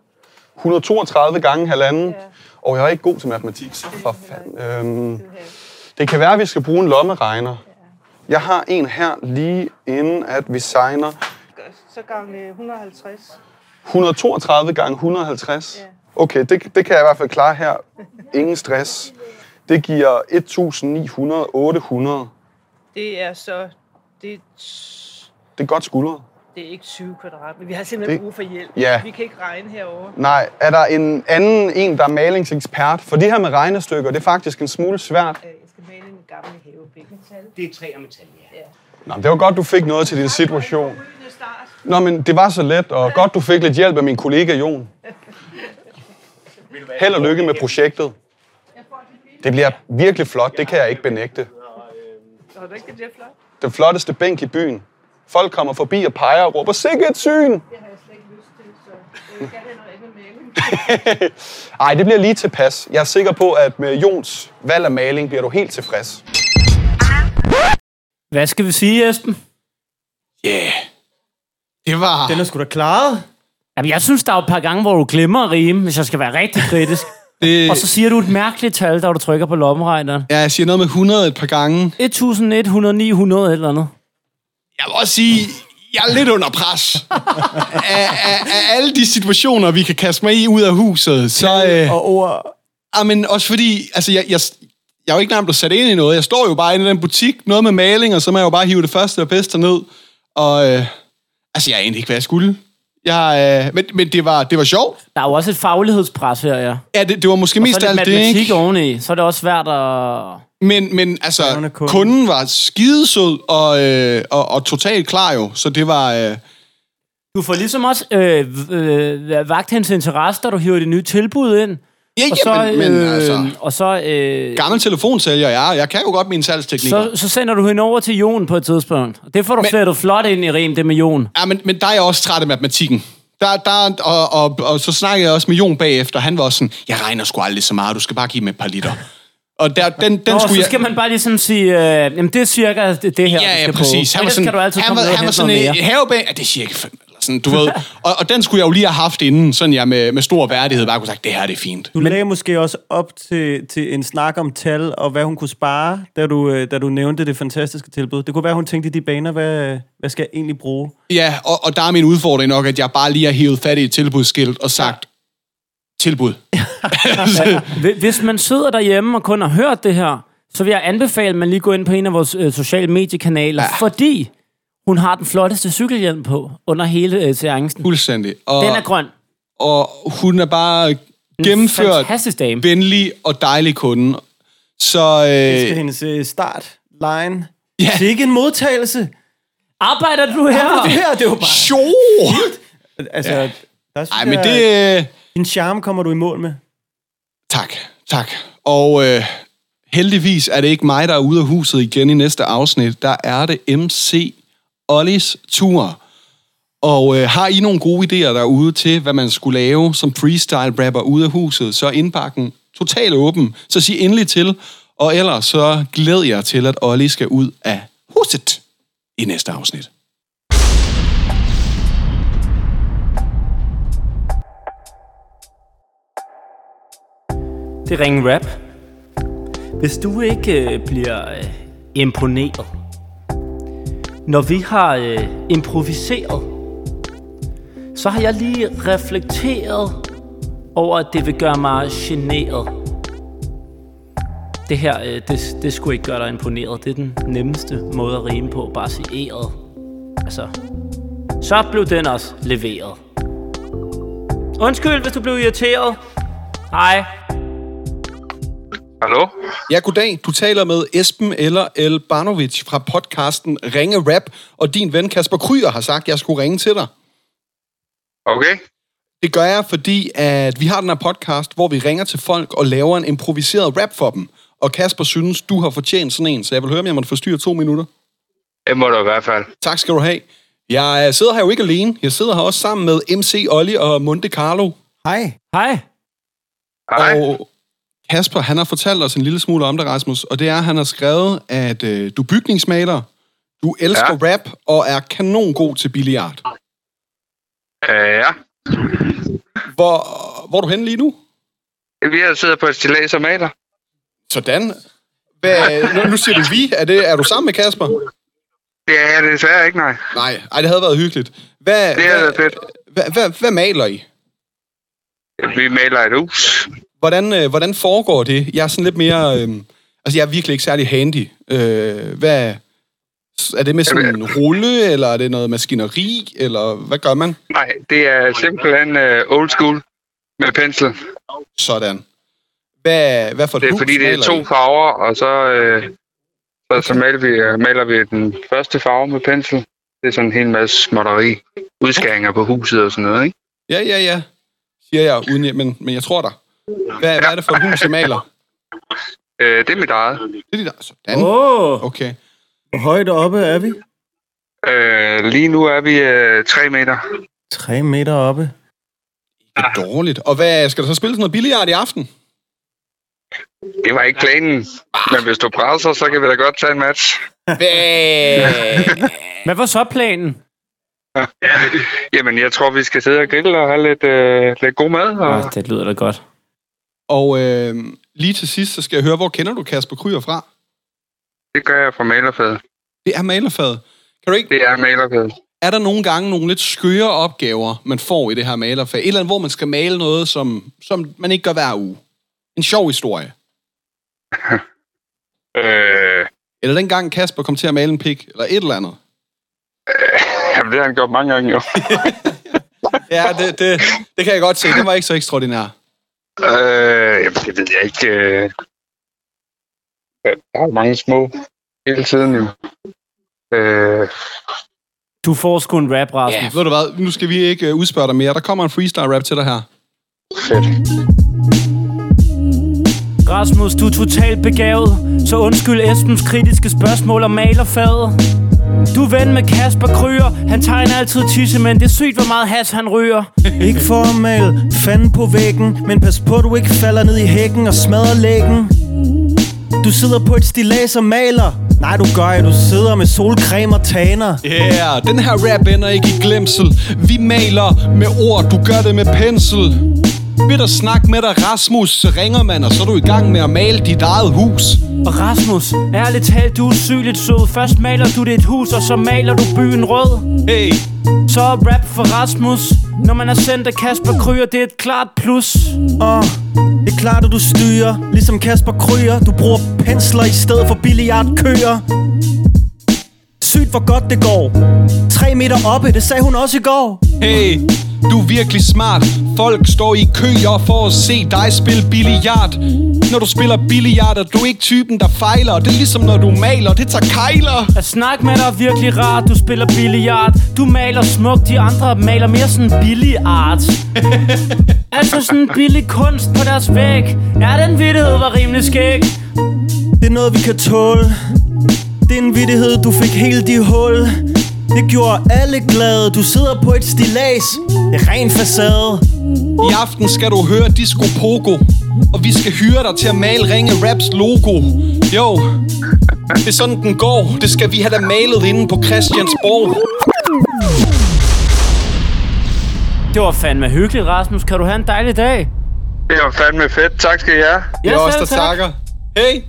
132 gange halvanden. Ja. Og jeg er ikke god til matematik, så for fanden. Øhm, det kan være, at vi skal bruge en lommeregner. Jeg har en her lige inden, at vi signer. Så gange 150. 132 gange 150. Okay, det, det kan jeg i hvert fald klare her. Ingen stress. Det giver 1900, 800. Det er så... Det, Det er godt skuldret. Det er ikke 20 kvadrat, men vi har simpelthen Det- brug for hjælp. Ja. Vi kan ikke regne herover. Nej, er der en anden en, der er malingsekspert? For det her med regnestykker, det er faktisk en smule svært. Jeg skal male en gammel havebæk. Det er træ og metal, ja. Nå, men det var godt, du fik noget til din situation. Nå, men det var så let, og godt, du fik lidt hjælp af min kollega Jon. Held og lykke med projektet. Det bliver virkelig flot, det kan jeg ikke benægte. Tror du ikke, det bliver flot? Den flotteste bænk i byen. Folk kommer forbi og peger og råber, sikke et syn! Det har jeg slet ikke lyst til, så jeg kan have noget. Ej, det bliver lige tilpas. Jeg er sikker på, at med Jons valg af maling bliver du helt tilfreds. Hvad skal vi sige, Esben? Yeah. Det var... Den er sgu da klaret. Jamen, jeg synes, der er et par gange, hvor du glemmer at rime, hvis jeg skal være rigtig kritisk. Det... Og så siger du et mærkeligt tal, der du trykker på lommeregneren. Ja, jeg siger noget med 100 et par gange. 1100, 900 eller andet. Jeg vil også sige, jeg er lidt under pres. af, af, af alle de situationer, vi kan kaste mig i ud af huset, så... Øh, og ord. Ah, men også fordi, altså, jeg, jeg, jeg er jo ikke nærmest blevet sat ind i noget. Jeg står jo bare inde i den butik, noget med maling, og så må jeg jo bare hive det første og bedste ned. Og øh, altså, jeg anede ikke, hvad jeg skulle. Jeg, øh, men, men det var, det var sjovt. Der er jo også et faglighedspres her, ja. Ja, det, det var måske Og mest så alt lidt det, matematik ikke? oveni, så er det også svært at... Men, men altså, Krævende kunde. kunden var skidesød og, øh, og, og totalt klar jo, så det var... Øh, Du får ligesom også øh, øh, vagt hendes interesse, da du hiver det nye tilbud ind. Ja, og ja, så, men- men altså- Og så, øh, gammel telefonsælger, ja. Jeg kan jo godt mine salgsteknikker. så, så sender du hende over til Jon på et tidspunkt. Og Det får du Men- flettet flot ind i rim, det med Jon. Ja, men, men der er jeg også træt af matematikken. Der, der, og, og, og, så snakkede jeg også med Jon bagefter. Han var også sådan, jeg regner sgu aldrig så meget, du skal bare give mig et par liter. Og der, den, den Nå, skulle så jeg... skal man bare ligesom sige, øh, jamen det er cirka det, det her, Ja, du ja, skal præcis. Han var sådan, skal du altid han komme var, ned og han var hente sådan noget en mere. havebag. Ja, det er cirka fem, eller sådan, du ved. Og, og den skulle jeg jo lige have haft inden, sådan jeg med, med stor værdighed bare kunne sagt, det her det er fint. Du lagde måske også op til, til en snak om tal, og hvad hun kunne spare, da du, øh, da du nævnte det fantastiske tilbud. Det kunne være, hun tænkte i de baner, hvad, hvad skal jeg egentlig bruge? Ja, og, og der er min udfordring nok, at jeg bare lige har hævet fat i et tilbudsskilt og sagt, tilbud. Hvi- Hvis man sidder derhjemme og kun har hørt det her, så vil jeg anbefale, at man lige går ind på en af vores øh, sociale mediekanaler, ja. fordi hun har den flotteste cykelhjelm på under hele øh, seancen. Fuldstændig. Og, Den er grøn. Og hun er bare gennemført, dame. venlig og dejlig kunde. Så Det skal øh, hendes øh, start line. Ja. Det er ikke en modtagelse. Arbejder du her? Ja, det her, det er jo bare... Sjo! Altså, ja. der synes Ej, men jeg, det... Øh, din charme kommer du i mål med. tak, tak. Og øh, heldigvis er det ikke mig, der er ude af huset igen i næste afsnit. Der er det MC Ollis tur. Og øh, har I nogle gode idéer derude til, hvad man skulle lave som freestyle-rapper ude af huset, så er indbakken totalt åben. Så sig endelig til. Og ellers så glæder jeg til, at Olli skal ud af huset i næste afsnit. Det er Ringen Rap. Hvis du ikke øh, bliver øh, imponeret, når vi har øh, improviseret, så har jeg lige reflekteret over, at det vil gøre mig generet. Det her, øh, det, det skulle ikke gøre dig imponeret. Det er den nemmeste måde at rime på. Bare sige æret. Altså, så blev den også leveret. Undskyld, hvis du blev irriteret. Hej. Hallo? Ja, goddag. Du taler med Esben eller El Barnovic fra podcasten Ringe Rap, og din ven Kasper Kryer har sagt, at jeg skulle ringe til dig. Okay. Det gør jeg, fordi at vi har den her podcast, hvor vi ringer til folk og laver en improviseret rap for dem. Og Kasper synes, du har fortjent sådan en, så jeg vil høre, om jeg må forstyrre to minutter. Det må du i hvert fald. Tak skal du have. Jeg øh, sidder her jo ikke alene. Jeg sidder her også sammen med MC Olli og Monte Carlo. Hej. Hej. Hej. Og Kasper, han har fortalt os en lille smule om det, Rasmus. Og det er, at han har skrevet, at øh, du er bygningsmaler, du elsker ja. rap og er kanon god til billiard. Øh, ja. Hvor, hvor er du henne lige nu? Vi har siddet på et stillads og maler. Sådan. Hvad, nu, nu siger du vi. Er, det, er du sammen med Kasper? Det er desværre ikke, nej. Nej, ej, det havde været hyggeligt. Hvad, Det er hvad, fedt. hvad, hvad, hvad maler I? Vi maler et hus. Hvordan, øh, hvordan foregår det? Jeg er sådan lidt mere... Øh, altså, jeg er virkelig ikke særlig handy. Øh, hvad... Er det med sådan en rulle, eller er det noget maskineri, eller hvad gør man? Nej, det er simpelthen uh, old school med pensel. Sådan. Hvad, hvad for et Det er hus fordi, det er to farver, og så, øh, så, så maler, vi, øh, maler vi den første farve med pensel. Det er sådan en hel masse småtteri. Udskæringer på huset og sådan noget, ikke? Ja, ja, ja. Siger jeg, uden, men, men jeg tror dig. Hvad, hvad er det for et hus, jeg maler? Øh, det er mit eget. Det er dit eget. Sådan. Åh, Okay. hvor højt oppe er vi? Øh, lige nu er vi øh, tre meter. Tre meter oppe. Det er dårligt. Og hvad, skal der så spilles noget billiard i aften? Det var ikke planen. Men hvis du presser, så kan vi da godt tage en match. Hvad var så planen? Jamen, jeg tror, vi skal sidde og grille og have lidt, øh, lidt god mad. Og... Ja, det lyder da godt. Og øh, lige til sidst, så skal jeg høre, hvor kender du Kasper Kryer fra? Det gør jeg fra malerfaget. Det er malerfaget. Kan du ikke? Det er malerfaget. Er der nogle gange nogle lidt skøre opgaver, man får i det her malerfag? Et eller andet, hvor man skal male noget, som, som man ikke gør hver uge? En sjov historie. Øh, Eller den gang Kasper kom til at male en pik, eller et eller andet. jamen, det har han gjort mange gange, jo. Ja, det, det, det kan jeg godt se. Det var ikke så ekstraordinær. Øh, jamen, det ved jeg ikke. øh. Der er jo mange små hele tiden jo. Øh, Du får sgu en rap, Rasmus. Ja, ved du hvad? Nu skal vi ikke øh, udspørge dig mere. Der kommer en freestyle rap til dig her. Rasmus, du er totalt begavet, så undskyld Esbens kritiske spørgsmål om malerfaget. Du er ven med Kasper Kryer, han tegner altid tisse, men det er sygt, hvor meget has han ryger. Ikke for at male fanden på væggen Men pas på, du ikke falder ned i hækken og smadrer læggen Du sidder på et stilas og maler Nej, du gør ikke. Du sidder med solcreme og taner Yeah, den her rap ender ikke i glemsel. Vi maler med ord, du gør det med pensel. Vil der snakke med dig, Rasmus, så ringer man, og så er du i gang med at male dit eget hus. Og Rasmus, ærligt talt, du er sygeligt sød. Først maler du dit hus, og så maler du byen rød. Hey. Så er rap for Rasmus. Når man er sendt af Kasper Kryer, det er et klart plus. Og det er klart, at du styrer Ligesom Kasper Kryer Du bruger pensler i stedet for billiardkøer Sygt hvor godt det går Tre meter oppe, det sagde hun også i går Hey, du er virkelig smart. Folk står i køer for at se dig spille billiard. Når du spiller billiard, er du ikke typen, der fejler. Det er ligesom når du maler, det tager kejler. At snakke med dig er virkelig rart, du spiller billiard. Du maler smukt, de andre maler mere sådan billig art. Altså sådan billig kunst på deres væg. Ja, den vittighed var rimelig skæg? Det er noget vi kan tåle. Det er en vittighed, du fik helt i hul Det gjorde alle glade Du sidder på et stilas Det er ren facade I aften skal du høre Disco Pogo. Og vi skal hyre dig til at male Ringe Raps logo. Jo, det er sådan den går. Det skal vi have da malet inde på Christiansborg. Det var fandme hyggeligt, Rasmus Kan du have en dejlig dag? det var fandme fedt. Tak skal I have. Det er os, selv der tak. takker. Hey.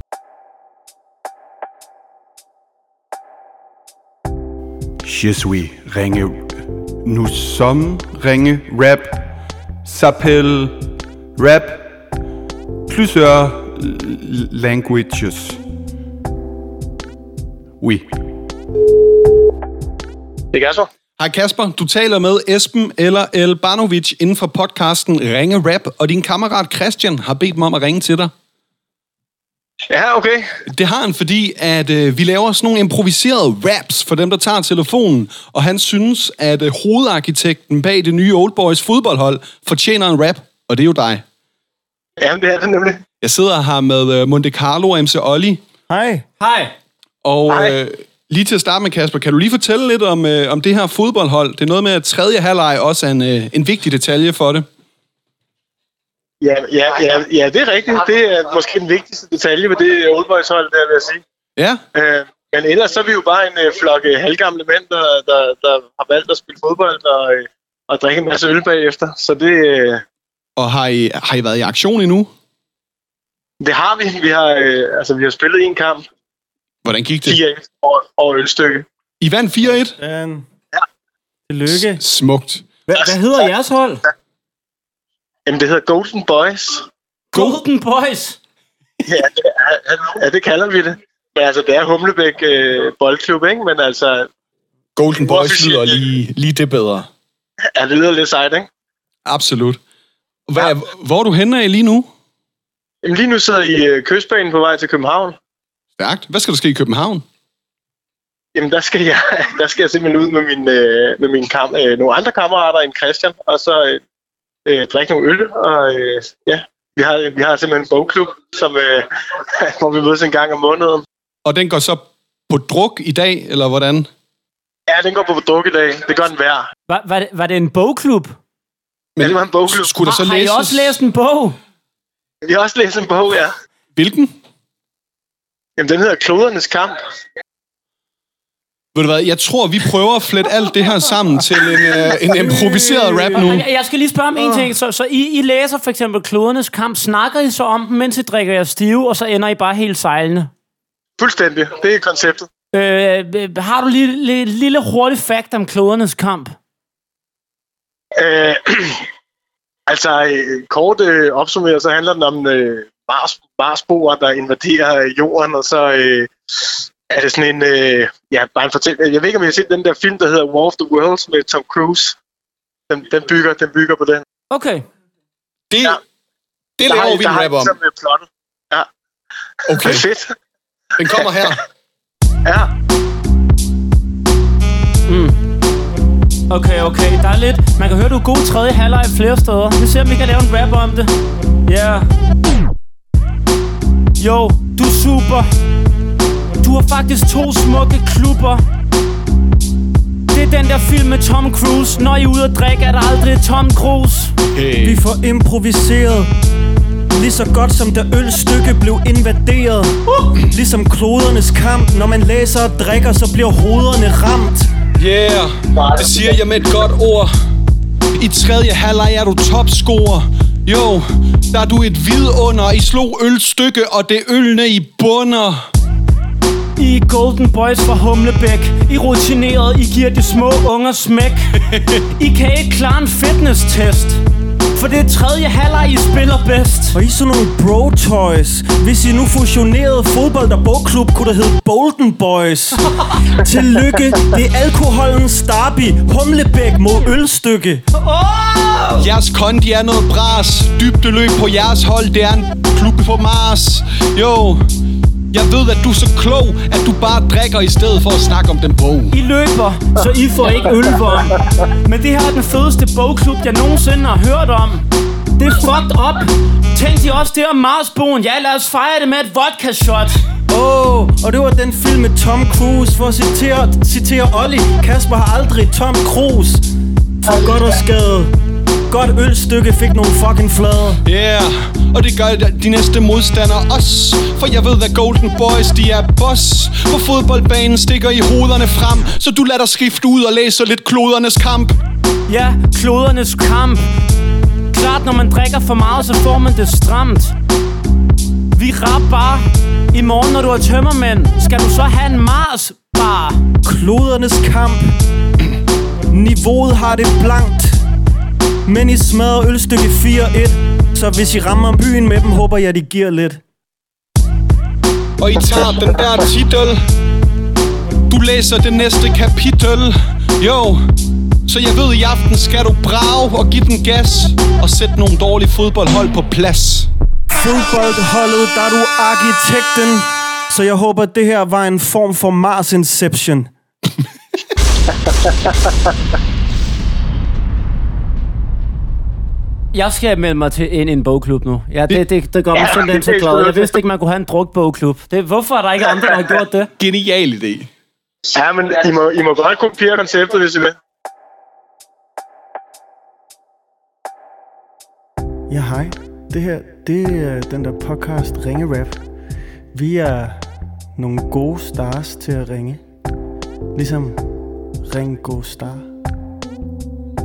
Je suis Ringe... Nous sommes Ringe Rap. S'appelle Rap. Plusieurs languages. Oui. Det er så. Hej Kasper, du taler med Esben eller El Banovic inden for podcasten Ringe Rap, og din kammerat Christian har bedt mig om at ringe til dig. Ja, okay. Det har han, fordi at øh, vi laver sådan nogle improviserede raps for dem, der tager telefonen, og han synes, at øh, hovedarkitekten bag det nye Old Boys fodboldhold fortjener en rap, og det er jo dig. Ja, det er det nemlig. Jeg sidder her med øh, Monte Carlo og MC Olli, Hej Hej og Hej. øh, lige til at starte med, Kasper, kan du lige fortælle lidt om, øh, om det her fodboldhold? Det er noget med, at tredje halvleg også er en, øh, en vigtig detalje for det. Ja, ja, ja, ja, det er rigtigt. Det er måske den vigtigste detalje ved det Old Boys hold, der vil jeg sige. Ja, Øh, men ellers så er vi jo bare en øh, flok øh, halvgamle mænd, der, der, der har valgt at spille fodbold og, øh, og drikke en masse øl bagefter. Så det, øh, og har I, har I været i aktion endnu? det har vi. Vi har, øh, altså, vi har spillet en kamp, Hvordan gik det? 4 over, over ølstykke. I vandt 4-1? Dan. Tillykke Smukt. Hvad, hvad hedder jeres hold? Jamen, det hedder Golden Boys. Golden Boys Ja, det, er, ja, det kalder vi det. Men altså, det er Humlebæk øh, Boldklub, ikke? Men altså, Golden Boys lyder ja. lige, lige det bedre. er det lyder lidt sejt, ikke? Absolut. Hvad, ja. Hvor er du henne af lige nu? Jamen, lige nu sidder I øh, kystbanen på vej til København. Stærkt. Hvad skal der ske i København? Jamen, der skal jeg, der skal jeg simpelthen ud med, min, øh, med mine kam, øh, nogle andre kammerater end Christian, og så øh, øh, drikke nogle øl, og øh, ja, vi har, vi har simpelthen en bogklub, som, øh, hvor vi mødes en gang om måneden. Og den går så på druk i dag, eller hvordan? Ja, den går på druk i dag. Det gør den hver. var, var, det, var det en bogklub? Men det var en bogklub. Skulle der så Har I læses? også læst en bog? Vi har også læst en bog, ja. Hvilken? Jamen, den hedder Klodernes Kamp. Ved du hvad, jeg tror, vi prøver at flette alt det her sammen til en, øh, en improviseret rap nu. Jeg, jeg skal lige spørge om en ting. Så, så I, I læser for eksempel Klodernes Kamp. Snakker I så om dem, mens I drikker jer stive, og så ender I bare helt sejlende? Fuldstændig. Det er konceptet. Øh, øh, har du lige lille, lille hurtig fact om Klodernes Kamp? Øh, altså, øh, kort øh, opsummeret, så handler den om øh, Mars, Marsboer, der invaderer øh, jorden, og så øh, er det sådan en, øh, ja, bare en fortælling. Jeg ved ikke, om I har set den der film, der hedder War of the Worlds med Tom Cruise. den, den, bygger, den bygger på den. Okay. Det, ja. det Der har laver vi der en har rap om. ligesom, øh, plottet. Ja. Okay. Fedt. Den kommer her. Ja. Mm. Okay, okay. Der er lidt... Man kan høre, du er god tredje halvleg flere steder. Vi ser, om vi kan lave en rap om det. Ja. Yeah. Jo, du er super. Du har faktisk to smukke klubber. Det er den der film med Tom Cruise. Når I er ude at drikke, er der aldrig Tom Cruise. Hey. Vi får improviseret Lige så godt som da ølstykke blev invaderet Ligesom klodernes kamp Når man læser og drikker, så bliver hovederne ramt Yeah, det siger jeg med et godt ord. I tredje halvleg er du topscorer. Jo, der er du et vidunder. I slog ølstykke, og det ølne i bunder. I er Golden Boys fra Humlebæk. I er rutineret, I giver de små unger smæk. I kan ikke klare en fitness-test For det er tredje halvleg, I spiller bedst. Og I er sådan nogle bro toys Hvis I nu fusionerede fodbold og bogklub Kunne der hedde Bolden Boys. Tillykke, det er alkoholens derby Humlebæk mod ølstykke. Oh! Jeres kondi er noget bras. Dybdeløb på jeres hold, det er en klub på Mars. Jo, jeg ved, at du er så klog, at du bare drikker i stedet for at snakke om den bog. I løber, så I får ikke ølvom Men det her er den fedeste bogklub, jeg nogensinde har hørt om. Det er fucked up. Tænk de også det om Marsboen Ja, lad os fejre det med et vodka shot Åh, oh, og det var den film med Tom Cruise For at citere, citere Olli. Kasper har aldrig Tom Cruise. For godt og skade Godt ølstykke fik nogle fucking flade. Yeah, og det gør de næste modstandere også. For jeg ved, at Golden Boys, de er boss. På fodboldbanen stikker I hovederne frem. Så du lader dig skifte ud og læser lidt klodernes kamp. Ja, klodernes kamp. Klart, når man drikker for meget, så får man det stramt. Vi rap bare. I morgen, når du er tømmermænd Skal du så have en Mars bar Klodernes kamp. Niveauet har det blankt Men I smadrer ølstykke 4-1 Så hvis I rammer byen med dem, håber jeg, de giver lidt. Og I tager den der titel. Du læser det næste kapitel. Jo, så jeg ved i aften skal du brage og give den gas Og sætte nogle dårlige fodboldhold på plads. Fodboldholdet, der er du arkitekten. Så jeg håber, det her var en form for Mars Inception Jeg skal melde mig til ind i en bogklub nu. Ja, det, det, det gør mig Ja, simpelthen så er glad. Jeg vidste ikke, man kunne have en drukbogklub. Det, hvorfor er der ikke andre, der har gjort det? Genial idé. Ja, men I må, I må godt kopiere konceptet, hvis I vil. Ja, hej. Det her, det er den der podcast Ringe Rap. Vi er nogle gode stars til at ringe. Ligesom Ring God Star.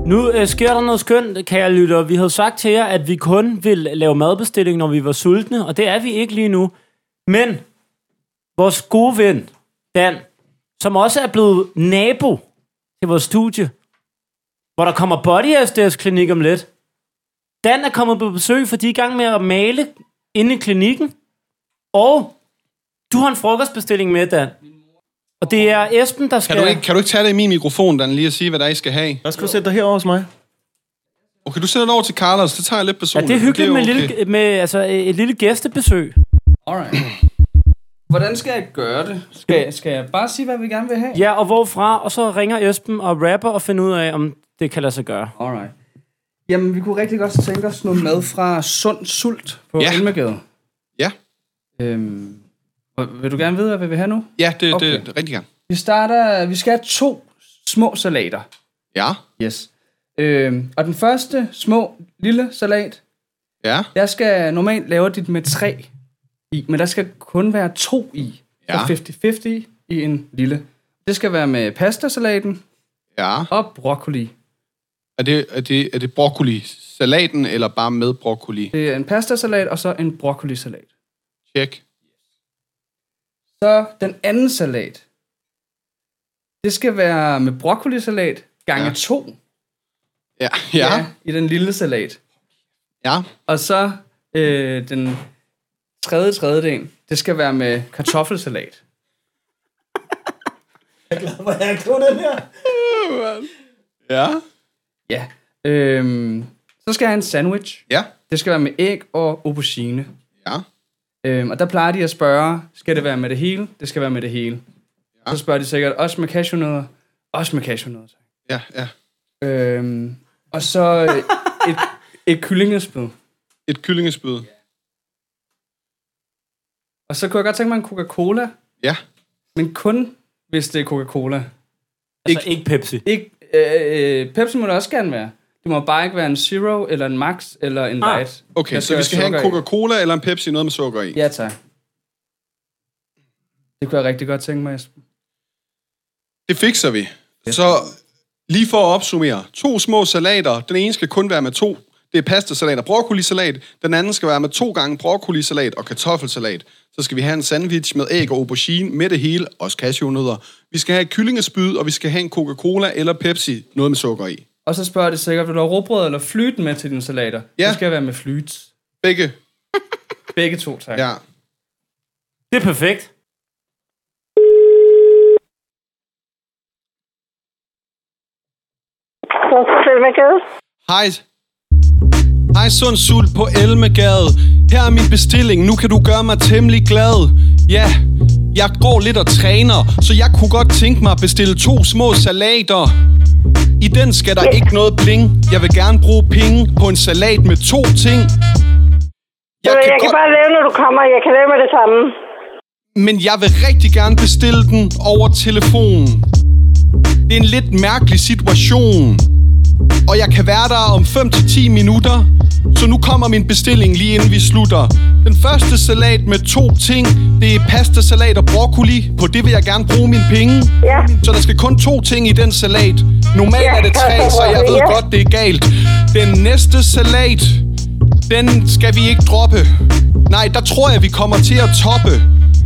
Nu øh, sker der noget skønt, kære lytter. Vi havde sagt til jer, at vi kun vil lave madbestilling, når vi var sultne, og det er vi ikke lige nu. Men vores gode ven, Dan, som også er blevet nabo til vores studie, hvor der kommer body SDS klinik om lidt. Dan er kommet på besøg, for de er i gang med at male inde i klinikken. Og du har en frokostbestilling med, Dan. Og det er Esben, der skal... Kan du, ikke, kan du ikke tage det i min mikrofon, Dan, lige at sige, hvad der er, I skal have? Hvad skal du sætte dig herovre hos mig? Okay, du sætter det over til Carlos. Det tager jeg lidt Ja, personligt. det er hyggeligt med, okay. lille, med altså, et lille gæstebesøg. Alright. Hvordan skal jeg gøre det? Skal, skal jeg bare sige, hvad vi gerne vil have? Ja, og hvorfra, og så ringer Esben og rapper og finder ud af, om det kan lade sig gøre. Alright. Jamen, vi kunne rigtig godt tænke os noget mad fra Sund Sult på Ja. ja. Elmegade. Ja. Øhm, vil du gerne vide, hvad vi vil have nu? Ja, det, Okay. det, det rigtig gerne. Vi starter... Vi skal have to små salater. Ja. Yes. Øhm, og den første små, lille salat, Ja. der skal normalt lave dit med tre i, men der skal kun være to i. Ja. Så 50-50 i en lille. Det skal være med pastasalaten Ja. og broccoli. Er det, er det, er det broccoli-salaten, eller bare med broccoli? Det er en pastasalat og så en broccolisalat. Tjek. Så den anden salat, det skal være med broccolisalat gange Ja. ja. to Ja. Ja. i den lille salat. Ja. Og så øh, den tredje tredjedel, det skal være med kartoffelsalat. Jeg er glad for, at jeg kunne den her. Ja. Ja. Øhm, så skal jeg have en sandwich. Ja. Det skal være med æg og aubergine. Ja. Øhm, og der plejer de at spørge, skal det være med det hele? Det skal være med det hele. Ja. Så spørger de sikkert, også med cashewnødder? Også med cashewnødder. tak. Ja, ja. Øhm, og så et, et kyllingespyd. Et kyllingespyd. Og så kunne jeg godt tænke mig en Coca-Cola. Ja. Men kun, hvis det er Coca-Cola. Altså ikke Pepsi? Ikke, øh, øh, Pepsi må det også gerne være. Det må bare ikke være en Zero, eller en Max, eller en Ah, Light. Okay, så vi skal have en sukker i. Coca-Cola eller en Pepsi, noget med sukker i. Ja, tak. Det kunne jeg rigtig godt tænke mig, Esben. Det fikser vi. Så lige for at opsummere. To små salater. Den ene skal kun være med to. Det er pastasalat og broccolisalat. Den anden skal være med to gange broccolisalat og kartoffelsalat. Så skal vi have en sandwich med æg og aubergine med det hele, også cashewnødder. Vi skal have et kyllingespyd, og vi skal have en Coca-Cola eller Pepsi, noget med sukker i. Og så spørger det sikkert, vil du have råbrød eller flyt med til dine salater? Ja. Det skal være med flyt. Begge. Begge to, tak. Ja. Det er perfekt. Hej. Hej Sund Sult på Elmegade. Her er min bestilling, nu kan du gøre mig temmelig glad. Ja, jeg går lidt og træner, så jeg kunne godt tænke mig at bestille to små salater. I den skal der ikke noget bling. Jeg vil gerne bruge penge på en salat med to ting. Jeg, kan jeg kan godt- bare lave, når du kommer. Jeg kan lave med det samme. Men jeg vil rigtig gerne bestille den over telefonen. Det er en lidt mærkelig situation. Og jeg kan være der om 5-10 minutter. Så nu kommer min bestilling lige inden vi slutter. Den første salat med to ting. Det er pastasalat og broccoli. På det vil jeg gerne bruge mine penge. Ja. Så der skal kun to ting i den salat. Normalt er det tre, så jeg ved Ja. godt, det er galt. Den næste salat, den skal vi ikke droppe. Nej, der tror jeg, vi kommer til at toppe.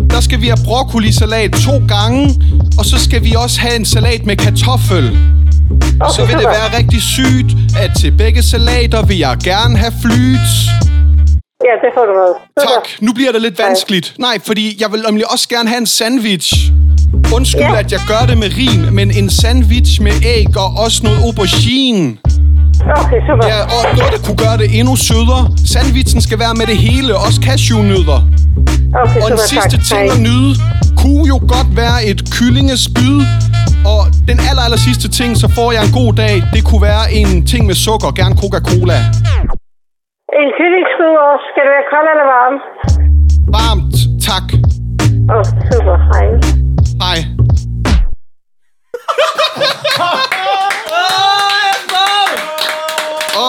Der skal vi have broccolisalat to gange, og så skal vi også have en salat med kartoffel. Okay, så vil det være rigtig sygt, at til begge salater vil jeg gerne have flyt. Ja, det får du med. Tak. Nu bliver det lidt vanskeligt. Nej, fordi jeg vil nemlig også gerne have en sandwich. Undskyld, Ja. at jeg gør det med rim, men en sandwich med æg og også noget aubergine. Okay, super. Ja, og noget, der kunne gøre det endnu sødere. Sandwichen skal være med det hele, også cashewnødder. Okay, og en super, sidste tak. ting at nyde kunne jo godt være et kyllingespyd. Og den aller, aller sidste ting, så får jeg en god dag. Det kunne være en ting med sukker, gerne Coca-Cola. En kyllingskud også. Skal det være kold eller varm? Varmt, tak. Åh, oh, super. Hej. Hej.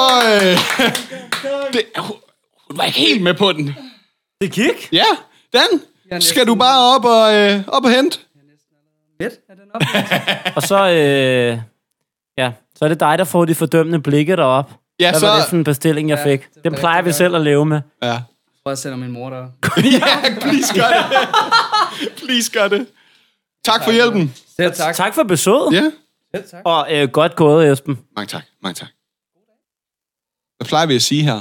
Øj. Det, hun, hun var ikke helt med på den. Det gik? Ja, den skal du bare op og, øh, op og hente. Og så, øh, ja, så er det dig, der får de fordømmende blikke derop. Ja, Hvad så- var det for en bestilling, jeg Ja, fik? det Den plejer vi selv at leve med. Ja. Jeg tror, jeg sender min mor der. ja, please gør det. please gør det. Tak for hjælpen. Selv tak. Tak for besøget. Ja. Selv tak. Og øh, godt gået, Esben. Mange tak, mange tak. Hvad plejer vi at sige her?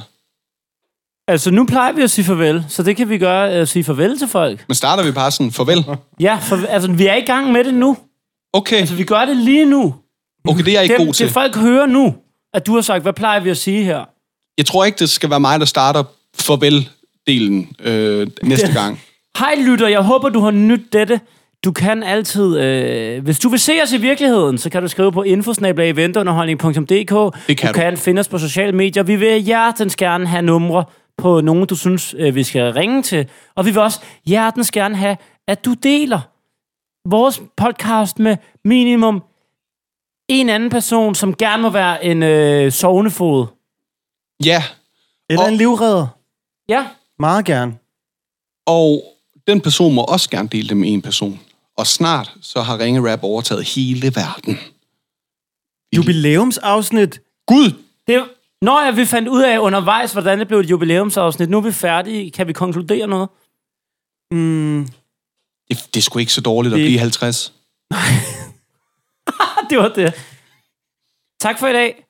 Altså, nu plejer vi at sige farvel, så det kan vi gøre, at sige farvel til folk. Men starter vi bare sådan, farvel. Ja, for, altså, vi er i gang med det nu. Okay. Altså, vi gør det lige nu. Okay, det er jeg ikke det, god til. Det folk hører nu, at du har sagt, hvad plejer vi at sige her? Jeg tror ikke, det skal være mig, der starter farvel-delen øh, næste gang. Hej lytter, jeg håber, du har nydt dette. Du kan altid, øh, hvis du vil se os i virkeligheden, så kan du skrive på infosnabelageventunderholdning.dk. Det kan du du. kan finde os på sociale medier. Vi vil hjertens gerne have numre på nogen, du synes, øh, vi skal ringe til. Og vi vil også hjertens gerne have, at du deler vores podcast med minimum en anden person, som gerne må være en øh, sovnefod. Ja. Eller en livredder. Ja. Meget gerne. Og den person må også gerne dele det med en person. Og snart så har Ringe Rap overtaget hele verden. Jubilæumsafsnit. Gud! Det, når jeg vi fandt ud af undervejs, hvordan det blev et jubilæumsafsnit, nu er vi færdige. Kan vi konkludere noget? Mm. Det, det er sgu ikke så dårligt at Det- blive 50. det var det. Tak for i dag.